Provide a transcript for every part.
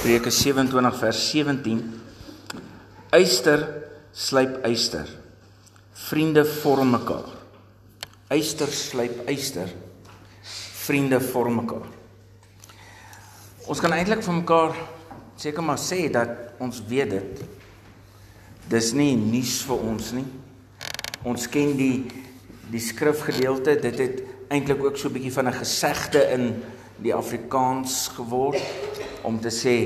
Spreuke 27 vers 17. Eyster slyp eyster. Vriende vorm mekaar. Eyster slyp eyster. Vriende vorm mekaar. Ons kan eintlik van mekaar seker maar sê dat ons weet dit. Dis nie nuus vir ons nie. Ons ken die die skrifgedeelte. Dit het eintlik ook so 'n bietjie van 'n gesegde in die Afrikaans geword om te sê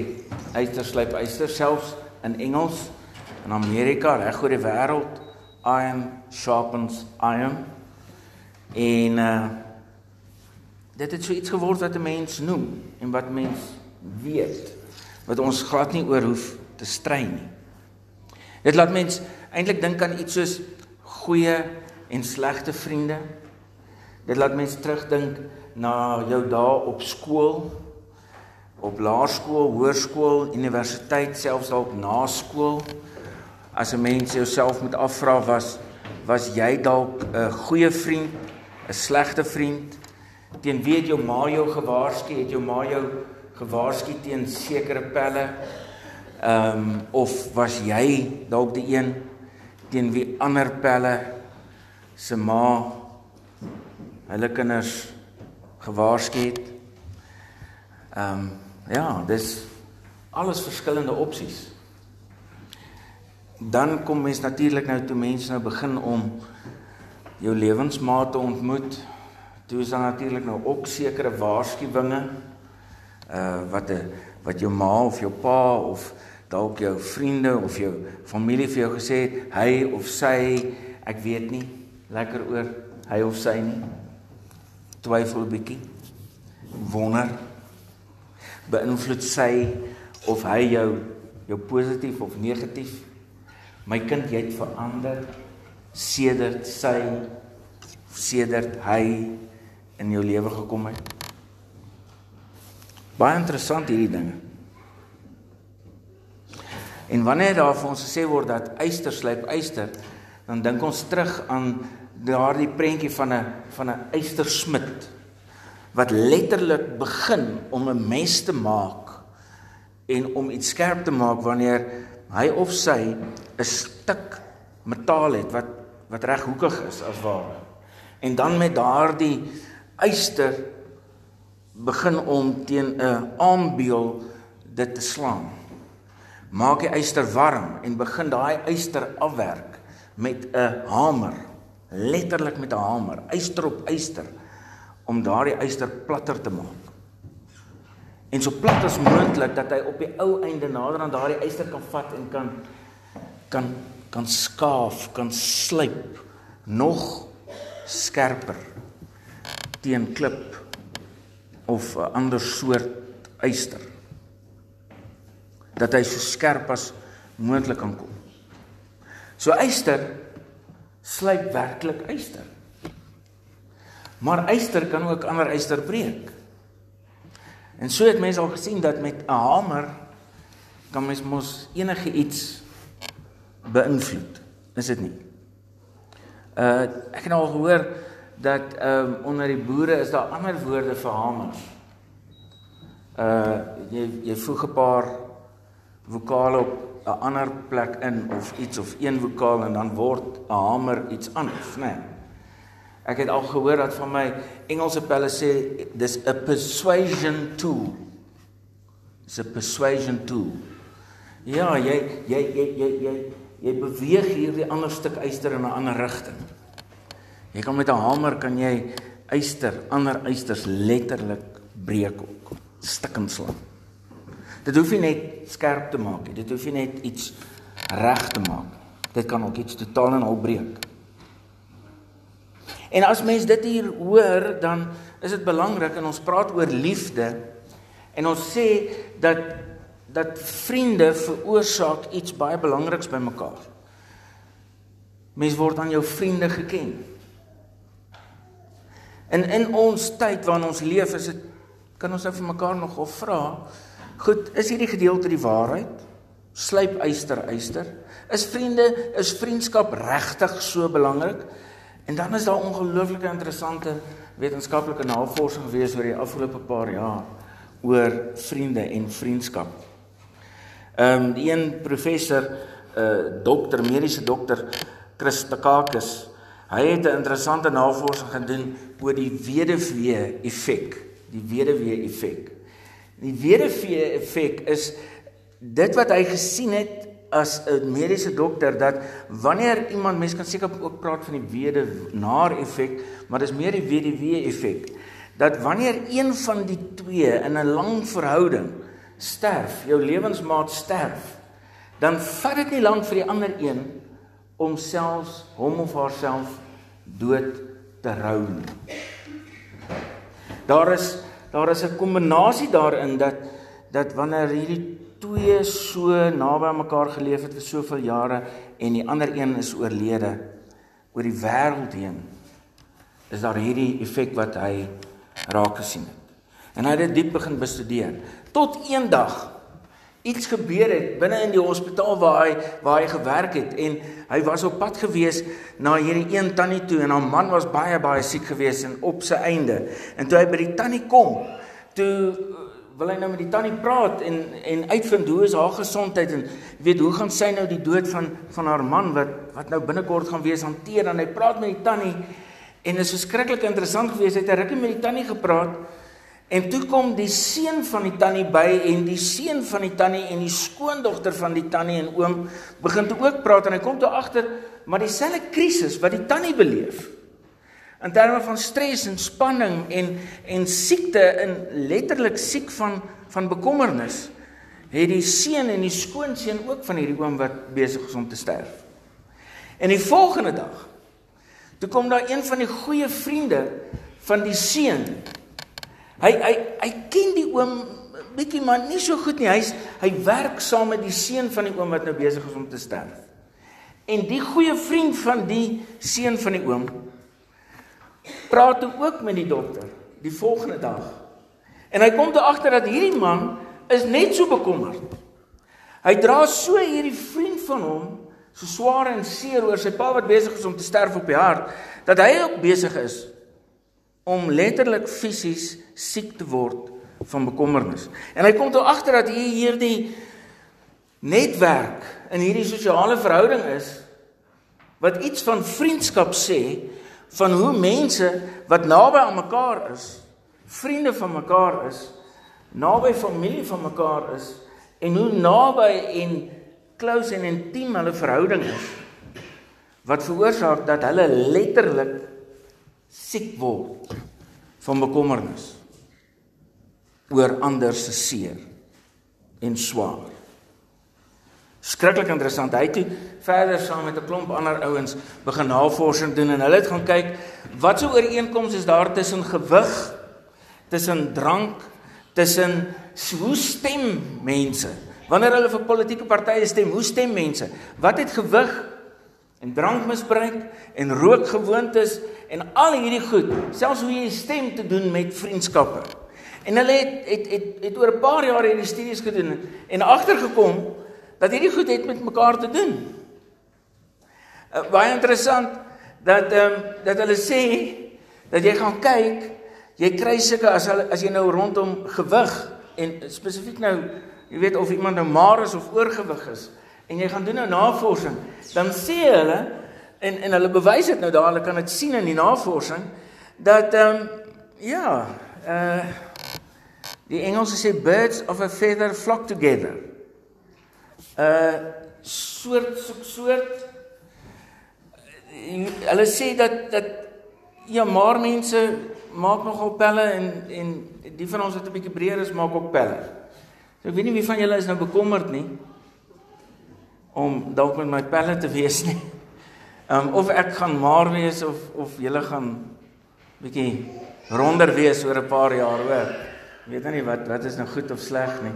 eyster slyp eyster selfs in Engels in Amerika reg oor die wêreld iron sharpens iron. En uh, dit het so iets geword wat 'n mens noem en wat mens weet wat ons glad nie oor hoef te stry nie. Dit laat mens eintlik dink aan iets soos goeie en slegte vriende. Dit laat mens terugdink na jou dae op skool op laerskool, hoërskool, universiteit, selfs dalk na skool. As 'n mens jouself moet afvra was was jy dalk 'n goeie vriend, 'n slegte vriend? Teen wie het jou ma jou gewaarsku? Het jou ma jou gewaarsku teen sekere pelle? Ehm um, of was jy dalk die een teen wie ander pelle se ma hulle kinders gewaarsku het? Ehm um, Ja, dis alles verskillende opsies. Dan kom mens natuurlik nou toe mense nou begin om jou lewensmaat te ontmoet. Toe is daar natuurlik nou ook sekere waarskuwinge uh wat 'n wat jou ma of jou pa of dalk jou vriende of jou familie vir jou gesê het, hy of sy, ek weet nie, lekker oor hy of sy nie. Twyfel 'n bietjie. Wonder beïnvloed sy of hy jou jou positief of negatief. My kind, jy het verander sedert sy sedert hy in jou lewe gekom het. Baie interessant hierdie dinge. En wanneer daar vir ons gesê word dat eyster slyp eyster, dan dink ons terug aan daardie prentjie van 'n van 'n eystersmid wat letterlik begin om 'n mes te maak en om iets skerp te maak wanneer hy of sy 'n stuk metaal het wat wat reghoekig is as ware. En dan met daardie yster begin om teen 'n aanbeel dit te slaan. Maak die yster warm en begin daai yster afwerk met 'n hamer, letterlik met 'n hamer, yster op yster om daardie yster platter te maak. En so plat as moontlik dat hy op die ou einde nader aan daardie yster kan vat en kan kan kan skaaf, kan slyp nog skerper teen klip of 'n ander soort yster. Dat hy so skerp as moontlik kan kom. So yster slyp werklik yster. Maar yster kan ook ander yster breek. En so het mense al gesien dat met 'n hamer kan mens mos enige iets beïnvloed. Is dit nie? Uh ek het nou al gehoor dat ehm um, onder die boere is daar ander woorde vir hamers. Uh jy jy voeg 'n paar vokale op 'n ander plek in of iets of een vokaal en dan word 'n hamer iets anders, né? Nee. Ek het al gehoor dat van my Engelse pelle sê dis 'n persuasion tool. Dis 'n persuasion tool. Ja, jy jy jy jy jy jy beweeg hierdie ander stuk yster in 'n ander rigting. Jy kan met 'n hamer kan jy yster, ander ysters letterlik breek ook, stikken slaan. Dit hoef nie net skerp te maak nie. Dit hoef nie net iets reg te maak. Dit kan ook iets totaal en al breek. En as mens dit hier hoor, dan is dit belangrik en ons praat oor liefde en ons sê dat dat vriende veroorsaak iets baie belangriks by mekaar. Mens word aan jou vriende geken. En in ons tyd waarin ons leef, is dit kan ons nou vir mekaar nogal vra, goed, is hierdie gedeelte die waarheid? Slyp eyster eyster. Is vriende, is vriendskap regtig so belangrik? En dan is daar ongelooflike interessante wetenskaplike navorsing gewees oor die afgelope paar jaar oor vriende en vriendskap Ehm um, die een professor, 'n uh, dokter, mediese dokter Chris Takakis, hy het 'n interessante navorsing gedoen oor die weduwee effek, die weduwee effek. Die weduwee effek is dit wat hy gesien het as 'n mediese dokter dat wanneer iemand mens kan seker ook praat van die weduwnaar effek, maar dis meer die weduwee effek dat wanneer een van die twee in 'n lang verhouding sterf, jou lewensmaat sterf, dan vat dit nie lank vir die ander een om selfs hom of haarself dood te rou nie. Daar is daar is 'n kombinasie daarin dat dat wanneer hierdie twee so naby aan mekaar geleef het vir soveel jare en die ander een is oorlede oor die wêreld heen is daar hierdie effek wat hy raak gesien het. En hy het dit diep begin bestudeer tot eendag iets gebeur het binne in die hospitaal waar hy waar hy gewerk het en hy was op pad gewees na hierdie een tannie toe en haar man was baie baie siek gewees en op sy einde. En toe hy by die tannie kom, toe uh, wil hy nou met die tannie praat en en uitvind hoe is haar gesondheid en weet hoe gaan sy nou die dood van van haar man wat wat nou binnekort gaan wees hanteer en hy praat met die tannie En dit is verskriklik interessant geweest. Hy het rukkie met die tannie gepraat. En toe kom die seun van die tannie by en die seun van die tannie en die skoondogter van die tannie en oom begin toe ook praat en hy kom toe agter maar dieselfde krisis wat die tannie beleef. In terme van stres en spanning en en siekte in letterlik siek van van bekommernis het die seun en die skoonseun ook van hierdie oom wat besig is om te sterf. En die volgende dag Toe kom daar een van die goeie vriende van die seun. Hy hy hy ken die oom bietjie maar nie so goed nie. Hy's hy werk saam met die seun van die oom wat nou besig is om te sterf. En die goeie vriend van die seun van die oom praat ook met die dokter die volgende dag. En hy kom toe agter dat hierdie man is net so bekommerd. Hy dra so hierdie vriend van hom so swaar en seer oor sy pa wat besig is om te sterf op die hart, dat hy ook besig is om letterlik fisies siek te word van bekommernis. En hy kom toe agter dat hier hierdie netwerk in hierdie sosiale verhouding is wat iets van vriendskap sê van hoe mense wat naby aan mekaar is, vriende van mekaar is, naby familie van mekaar is en hoe naby en close en intiem hulle verhouding is wat veroorsaak dat hulle letterlik siek word van bekommernis oor ander se seer en swaar. Skrikkelik interessant. Hy het verder saam met 'n klomp ander ouens begin navorsing doen en hulle het gaan kyk wat so ooreenkomste is daar tussen gewig, tussen drank, tussen hoe stem mense Wanneer hulle vir politieke partye stem, hoe stem mense? Wat het gewig en drankmisbruik en rookgewoontes en al hierdie goed, selfs hoe jy stem te doen met vriendskappe. En hulle het het het, het oor 'n paar jaar hierdie studies gedoen en agtergekom dat hierdie goed het met mekaar te doen. Uh, baie interessant dat ehm um, dat hulle sê dat jy gaan kyk, jy kry sulke as hulle as jy nou rondom gewig en spesifiek nou jy weet of iemand nou maar is of oorgewig is en jy gaan doen 'n nou navorsing, dan sê hulle en en hulle bewys dit nou daar, hulle kan dit sien in die navorsing dat ehm um, ja, uh die Engelse sê birds of a feather flock together. Uh soort soort soort hulle sê dat dat ja, maar mense maak nogal pelle en en die van ons wat 'n bietjie breër is maak ook pelle. So ek weet nie wie van julle is nou bekommerd nie om dalk met my pelle te wees nie. Um of ek gaan maar wees of of julle gaan bietjie ronder wees oor 'n paar jaar hoor. Weet nie wat wat is nou goed of sleg nie.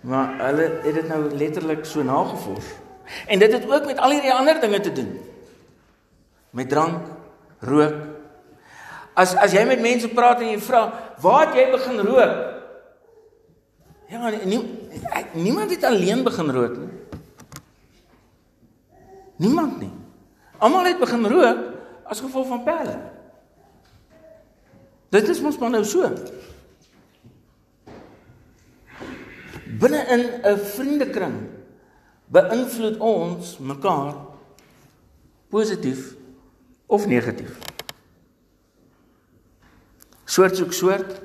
Maar hulle het dit nou letterlik so nagevors. En dit het ook met al hierdie ander dinge te doen. Met drank, rook. As as jy met mense praat en jy vra, "Waar het jy begin rook?" Ja, nie, niemand het alleen begin rook nie. Niemand nie. Almal het begin rook as gevolg van pelle. Dit is mos maar nou so. Binne in 'n vriendekring beïnvloed ons mekaar positief of negatief. Soort soek soort,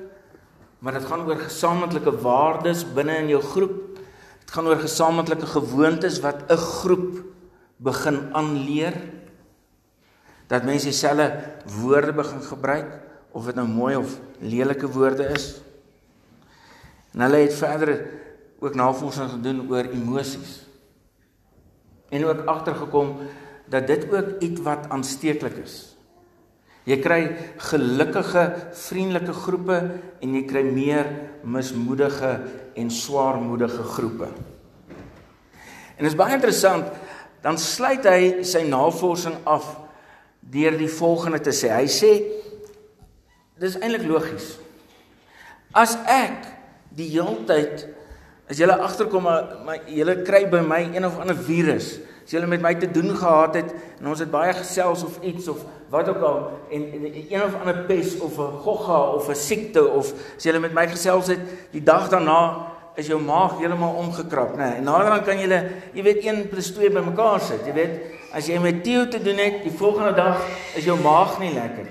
maar dit gaan oor gesamentlike waardes binne in jou groep. Dit gaan oor gesamentlike gewoontes wat 'n groep begin aanleer. Dat mense dieselfde woorde begin gebruik of dit nou mooi of lelike woorde is. En hulle het verder ook navorsing gedoen oor emosies. En ook agtergekom dat dit ook iets wat aansteeklik is. Jy kry gelukkige, vriendelike groepe en jy kry meer mismoedige en swaarmoedige groepe. En dit is baie interessant, dan sluit hy sy navorsing af deur die volgende te sê. Hy sê dis eintlik logies. As ek die heeltyd as jy agterkom maar jy kry by my een of ander virus as jy met my te doen gehad het en ons het baie gesels of iets of wat ook al en, en een of ander pes of 'n gogga of 'n siekte of as jy met my gesels het die dag daarna is jou maag heeltemal omgekrap nê nee, en nader dan kan jy jy weet 1 + 2 bymekaar sit jy weet. As jy met Theo te doen het die volgende dag is jou maag nie lekker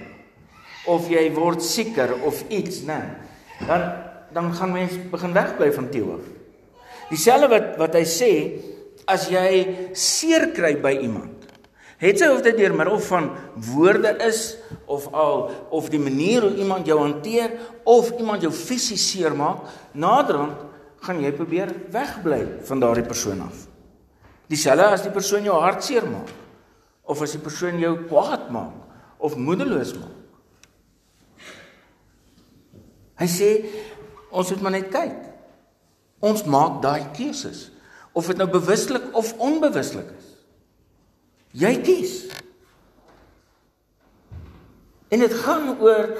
of jy word sieker of iets nê nee, dan dan gaan mens begin wegbly van Theo af. Dieselfde wat wat hy sê as jy seer kry by iemand. Het sy of dit deur middel van woorde is of al of die manier hoe iemand jou hanteer of iemand jou fisies seermaak, naderhand gaan jy probeer wegbly van daardie persoon af. Dieselfde as die persoon jou hartseer maak of as die persoon jou kwaad maak of moedeloos maak. Hy sê ons moet maar net kyk. Ons maak daai keuses of dit nou bewuslik of onbewuslik is. Jy kies. En dit gaan oor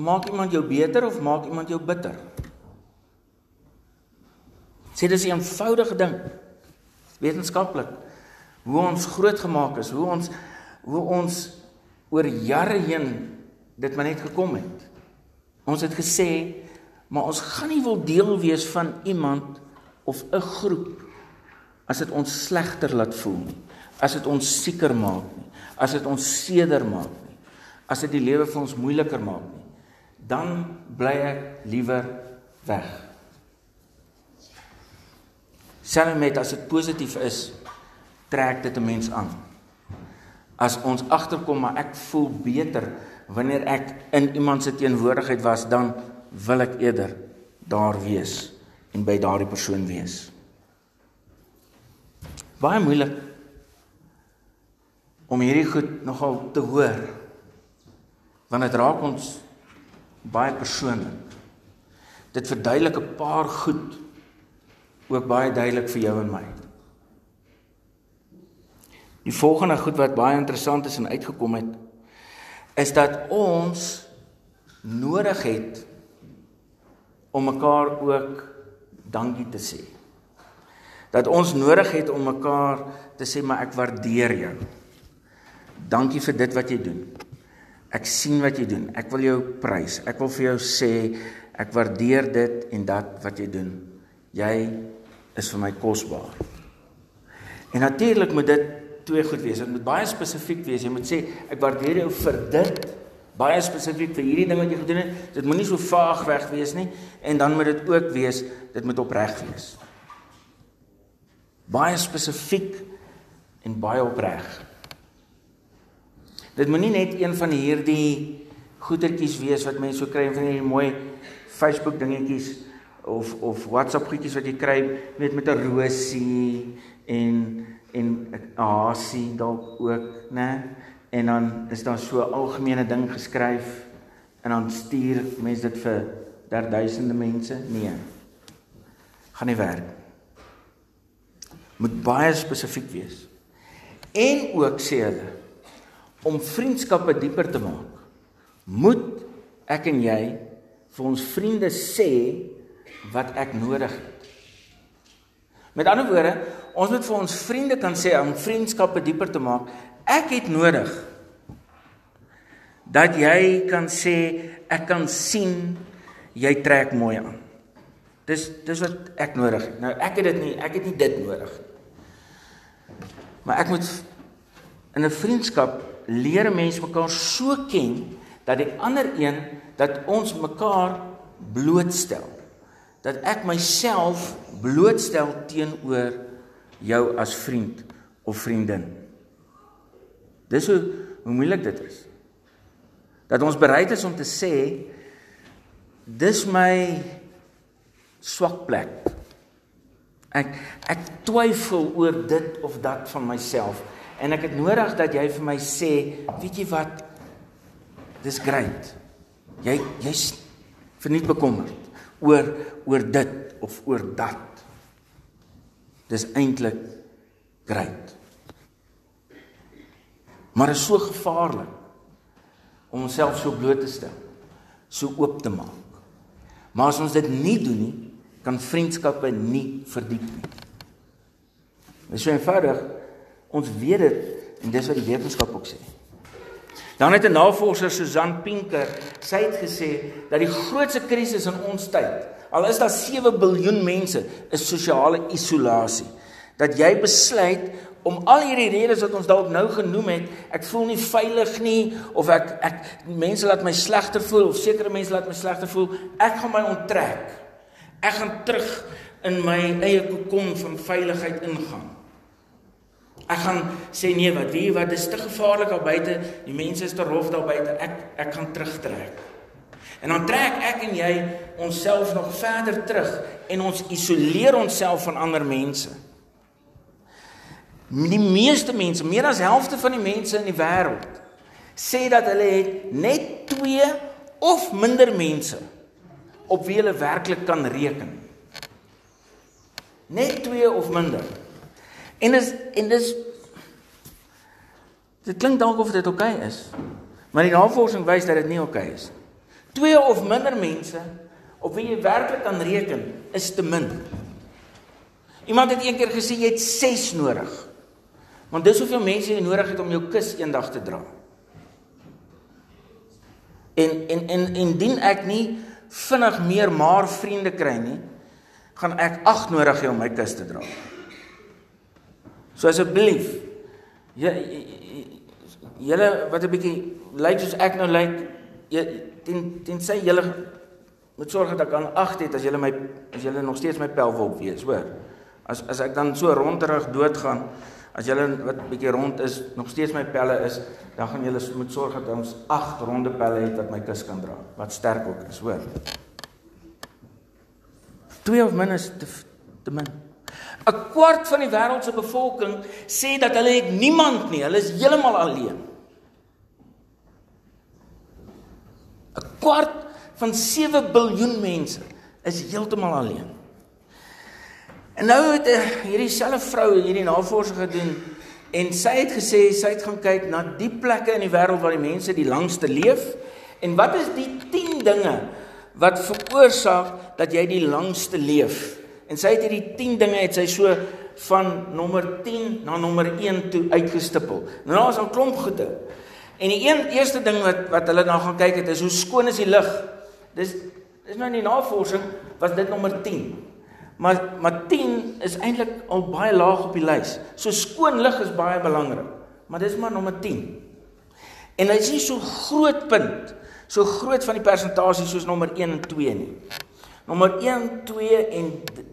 maak iemand jou beter of maak iemand jou bitter. Sê dis 'n eenvoudige ding. Wetenskaplik hoe ons grootgemaak is, hoe ons hoe ons oor jare heen dit maar net gekom het. Ons het gesê maar ons gaan nie wil deel wees van iemand of 'n groep as dit ons slegter laat voel nie, as dit ons sieker maak nie, as dit ons seder maak nie, as dit die lewe vir ons moeiliker maak nie, dan bly ek liewer weg. Selfs met as dit positief is, trek dit 'n mens aan. As ons agterkom maar ek voel beter wanneer ek in iemand se teenwoordigheid was, dan wil ek eerder daar wees en by daardie persoon wees. Baie moeilik om hierdie goed nogal te hoor. Want dit raak ons baie persoonlik. Dit verduidelik 'n paar goed ook baie duidelik vir jou en my. Die volgende goed wat baie interessant is en uitgekom het is dat ons nodig het om mekaar ook dankie te sê. Dat ons nodig het om mekaar te sê maar ek waardeer jou. Dankie vir dit wat jy doen. Ek sien wat jy doen. Ek wil jou prys. Ek wil vir jou sê ek waardeer dit en dat wat jy doen. Jy is vir my kosbaar. En natuurlik moet dit twee goed wees. Dit moet baie spesifiek wees. Jy moet sê ek waardeer jou vir dit baie spesifiek vir hierdie ding wat jy gedoen het. Dit moenie so vaag weg wees nie en dan moet dit ook wees dit moet opreg wees. Baie spesifiek en baie opreg. Dit moenie net een van hierdie goetertjies wees wat mense so kry van hierdie mooi Facebook dingetjies of of WhatsApp goedjies wat jy kry met met 'n rosie en en 'n hasie dalk ook, né? en dan is daar so 'n algemene ding geskryf en dan stuur mense dit vir derduisende mense? Nee. Gaan nie werk. Moet baie spesifiek wees. En ook sê hulle om vriendskappe dieper te maak, moet ek en jy vir ons vriende sê wat ek nodig het. Met ander woorde, ons moet vir ons vriende kan sê om vriendskappe dieper te maak, Ek het nodig dat jy kan sê ek kan sien jy trek mooi aan. Dis dis wat ek nodig het. Nou ek het dit nie, ek het nie dit nodig nie. Maar ek moet in 'n vriendskap leer mense mekaar so ken dat die ander een dat ons mekaar blootstel. Dat ek myself blootstel teenoor jou as vriend of vriendin. Dis hoe hoe moeilik dit is. Dat ons bereid is om te sê dis my swak plek. Ek ek twyfel oor dit of dat van myself en ek het nodig dat jy vir my sê, weet jy wat? Dis great. Jy jy's verniet bekommerd oor oor dit of oor dat. Dis eintlik great. Maar is so gevaarlik om onsself so bloot te stel, so oop te maak. Maar as ons dit nie doen nie, kan vriendskappe nie verdiep nie. Dit is so eenvoudig. Ons weet dit en dis wat die wetenskap ook sê. Dan het 'n navorser Susan Pinker, sy het gesê dat die grootste krisis in ons tyd, al is daar 7 miljard mense, is sosiale isolasie. Dat jy besluit om al hierdie redes wat ons dalk nou genoem het, ek voel nie veilig nie of ek ek mense laat my slegter voel of sekere mense laat my slegter voel, ek gaan my onttrek. Ek gaan terug in my eie kokon van veiligheid ingaan. Ek gaan sê nee, wat wie wat dis te gevaarlik daar buite. Die mense is te rof daar buite. Ek ek gaan terugtrek. En dan trek ek en jy onsself nog verder terug en ons isoleer onsself van ander mense. Die meeste mense, meer as helfte van die mense in die wêreld sê dat hulle het net 2 of minder mense op wie hulle werklik kan reken. Net 2 of minder. En is en dis dit klink dalk of dit oukei okay is. Maar die navorsing wys dat dit nie oukei okay is. Twee of minder mense op wie jy werklik kan reken is te min. Iemand het eendag gesê jy het 6 nodig. Want dis hoeveel mense jy nodig het om jou kus eendag te dra. En en en indien ek nie vinnig meer maar vriende kry nie, gaan ek 8 nodig hê om my kus te dra. So asseblief. Ja julle wat 'n bietjie lyk soos ek nou lyk, jy ten ten sê julle moet sorg dat ek aan 8 het as julle my as julle nog steeds my pel wil wees, hoor. As as ek dan so rondterig doodgaan, as julle wat bietjie rond is, nog steeds my pelle is, dan gaan julle moet sorg dat ons 8 ronde pelle het wat my kus kan dra, wat sterk ook is, hoor. 2 of min is te te min. 'n kwart van die wêreld se bevolking sê dat hulle het niemand nie, hulle is heeltemal alleen. 'n kwart van 7 miljard mense is heeltemal alleen. En nou het eh, hierdie selfe vrou hierdie navorsing gedoen en sy het gesê sy het gaan kyk na die plekke in die wêreld waar die mense die langste leef en wat is die 10 dinge wat veroorsaak dat jy die langste leef? En sy het hierdie 10 dinge het sy so van nommer 10 na nommer 1 toe uitgestippel. Nou daar is 'n klomp goede. En die een eerste ding wat wat hulle nou gaan kyk het is hoe skoon is die lug. Dis dis nou in die navorsing was dit nommer 10. Maar maar 10 is eintlik al baie laag op die lys. So skoon lug is baie belangrik. Maar dis maar nommer 10. En hy sê so groot punt, so groot van die persentasie soos nommer 1 en 2 nie. Nommer 1, 2 en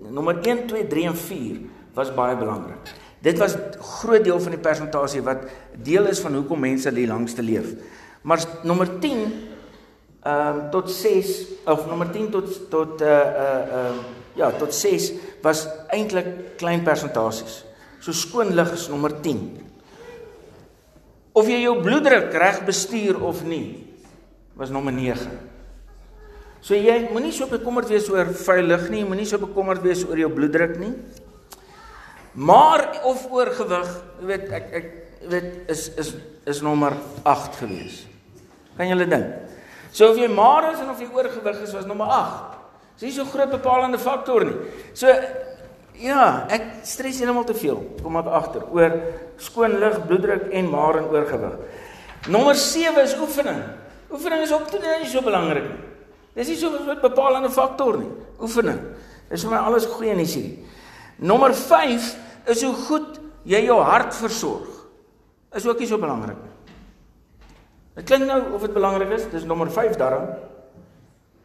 nommer 1, 2, 3 en 4 was baie belangrik. Dit was groot deel van die persentasie wat deel is van hoekom mense die langste leef. Maar nommer 10 ehm um, tot 6 of nommer 10 tot tot uh uh uh ja, tot 6 was eintlik klein persentasies. So skoon lig is nommer 10. Of jy jou bloeddruk reg bestuur of nie was nommer 9. So jy moenie so bekommerd wees oor vuil lug nie, moenie so bekommerd wees oor jou bloeddruk nie. Maar of oorgewig, jy weet ek ek weet is is is nommer 8 gewees. Kan julle dink? So of jy maar is en of jy oorgewig is was nommer 8. Dis nie so groot bepalende faktor nie. So ja, ek stres heeltemal te veel. Kom maar agter oor skoon lug, bloeddruk en maar en oorgewig. Nommer 7 is oefening. Oefening is ook nie so belangrik nie. Dis nie so 'n bepalende faktor nie. Oefening. Dis vir my alles goeie nuus hierdie. Nommer 5 is hoe goed jy jou hart versorg. Is ook nie so belangrik nie. Dit klink nou of dit belangrik is, dis nommer 5 daarom.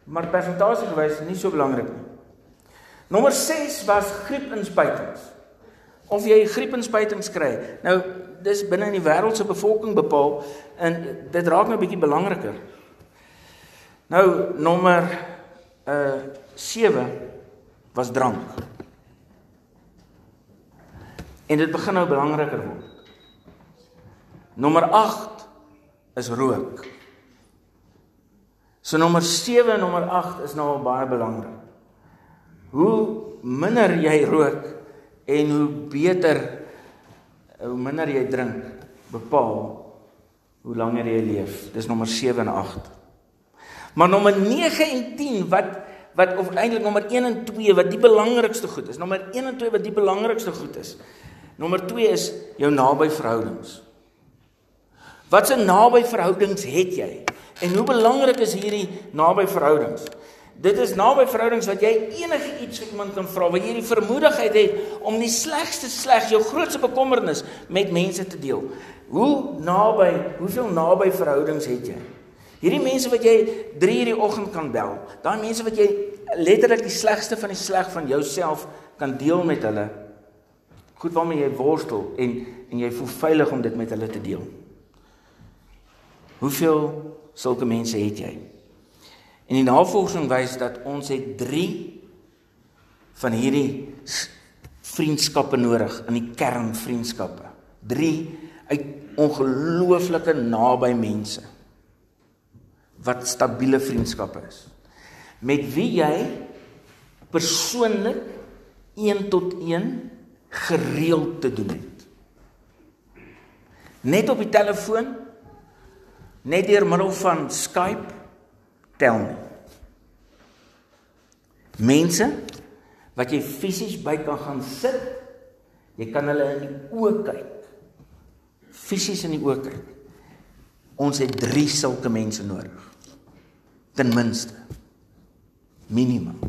Maar persentasie gewys nie so belangrik nie. Nommer 6 was griepinspuitings. Of jy griepinspuitings kry. Nou dis binne in die wêreld se bevolking bepaal en dit raak nou 'n bietjie belangriker. Nou nommer uh 7 was drank. En dit begin nou belangriker word. Nommer 8 is rook. So nommer 7 en nommer 8 is nou al baie belangrik. Hoe minder jy rook en hoe beter hoe minder jy drink bepaal hoe langer jy leef. Dis nommer 7 en 8. Maar nommer 9 en 10 wat wat of eintlik nommer 1 en 2 wat die belangrikste goed is. Nommer 1 en 2 wat die belangrikste goed is. Nommer 2 is jou naby verhoudings. Wat 'n naby verhoudings het jy? En hoe belangrik is hierdie naby verhoudings? Dit is naby verhoudings wat jy enige iets vir iemand kan vra, waar jy die vermoedigheid het om die slegste sleg, jou grootste bekommernis met mense te deel. Hoe naby, hoeveel naby verhoudings het jy? Hierdie mense wat jy 3 uur die oggend kan bel, daai mense wat jy letterlik die slegste van die sleg van jouself kan deel met hulle. Goed waarmee jy worstel en en jy voel veilig om dit met hulle te deel. Hoeveel sulke mense het jy? En die navorsing wys dat ons het 3 van hierdie vriendskappe nodig in die kernvriendskappe. 3 uit ongelooflike naby mense wat stabiele vriendskappe is. Met wie jy persoonlik 1 tot 1 gereeld te doen het. Net op die telefoon, net deur middel van Skype tel nie. Mense wat jy fisies by kan gaan sit, jy kan hulle in die oë kyk. Fisies in die oë kyk. Ons het 3 sulke mense nodig. Ten minste. Minimum.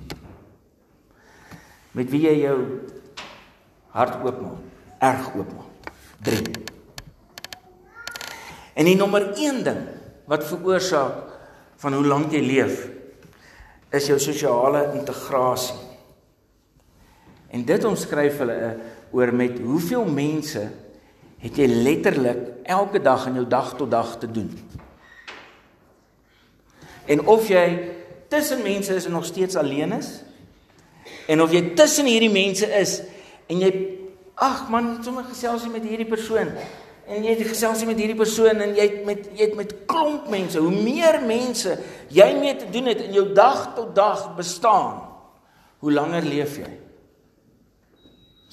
Met wie jy jou hart oopmaak, erg oopmaak. 3. En die nommer 1 ding wat veroorsaak van hoe lank jy leef is jou sosiale integrasie. En dit omskryf hulle eh, oor met hoeveel mense het jy letterlik elke dag in jou dag tot dag te doen. En of jy tussen mense is en nog steeds alleen is en of jy tussen hierdie mense is en jy ag man, sommer gesels jy met hierdie persoon en jy het gesels met hierdie persoon en jy het met jy het met klomp mense. Hoe meer mense jy mee te doen het in jou dag tot dag bestaan, hoe langer leef jy.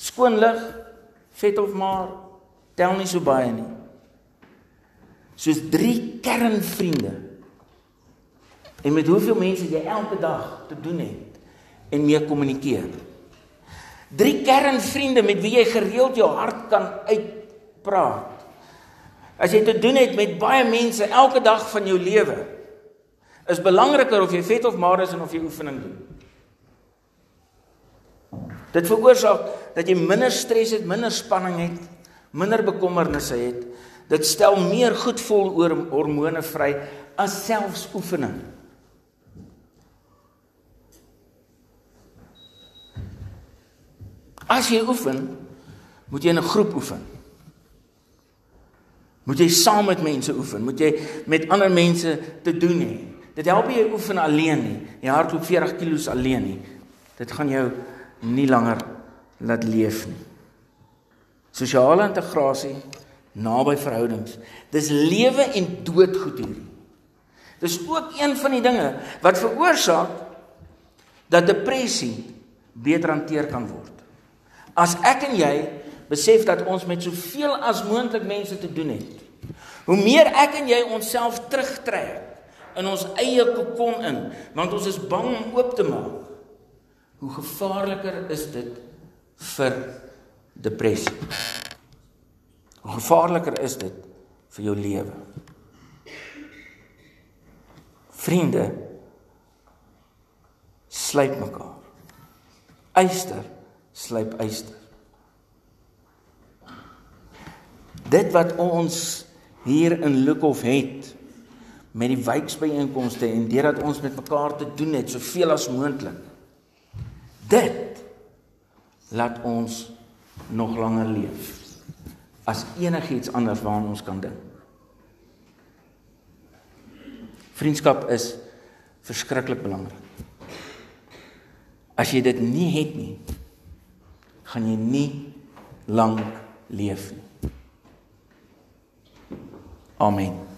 Skoonlig, vet of maar, tel nie so baie nie. Soos drie kernvriende. En met hoeveel mense jy elke dag te doen het en mee kommunikeer. Drie kernvriende met wie jy gereeld jou hart kan uitpraat. As jy te doen het met baie mense elke dag van jou lewe, is belangriker of jy vet of maar is en of jy oefening doen. Dit veroorsaak dat jy minder stres het, minder spanning het, minder bekommernisse het. Dit stel meer goed vol oor hormone vry as selfs oefening. As jy oefen, moet jy in 'n groep oefen. Moet jy saam met mense oefen, moet jy met ander mense te doen hê. Dit help nie jy oefen alleen nie. Jy hardloop 40 km alleen nie. Dit gaan jou nie langer laat leef nie. Sosiale integrasie, naby verhoudings. Dis lewe en dood goed hierdie. Dis ook een van die dinge wat veroorsaak dat depressie beter hanteer kan word. As ek en jy besef dat ons met soveel as moontlik mense te doen het. Hoe meer ek en jy onsself terugtrek in ons eie kokon in, want ons is bang om oop te maak. Hoe gevaarliker is dit vir depressie? Hoe gevaarliker is dit vir jou lewe? Vriende slyp mekaar. Eyster slyp eyster. Dit wat ons hier in Lukhof het met die wijksbyeenkomste en deurdat ons met mekaar te doen het soveel as moontlik. Dit laat ons nog langer leef as enigiets anders waaraan ons kan dink. Vriendskap is verskriklik belangrik. As jy dit nie het nie, gaan jy nie lank leef nie. Amen.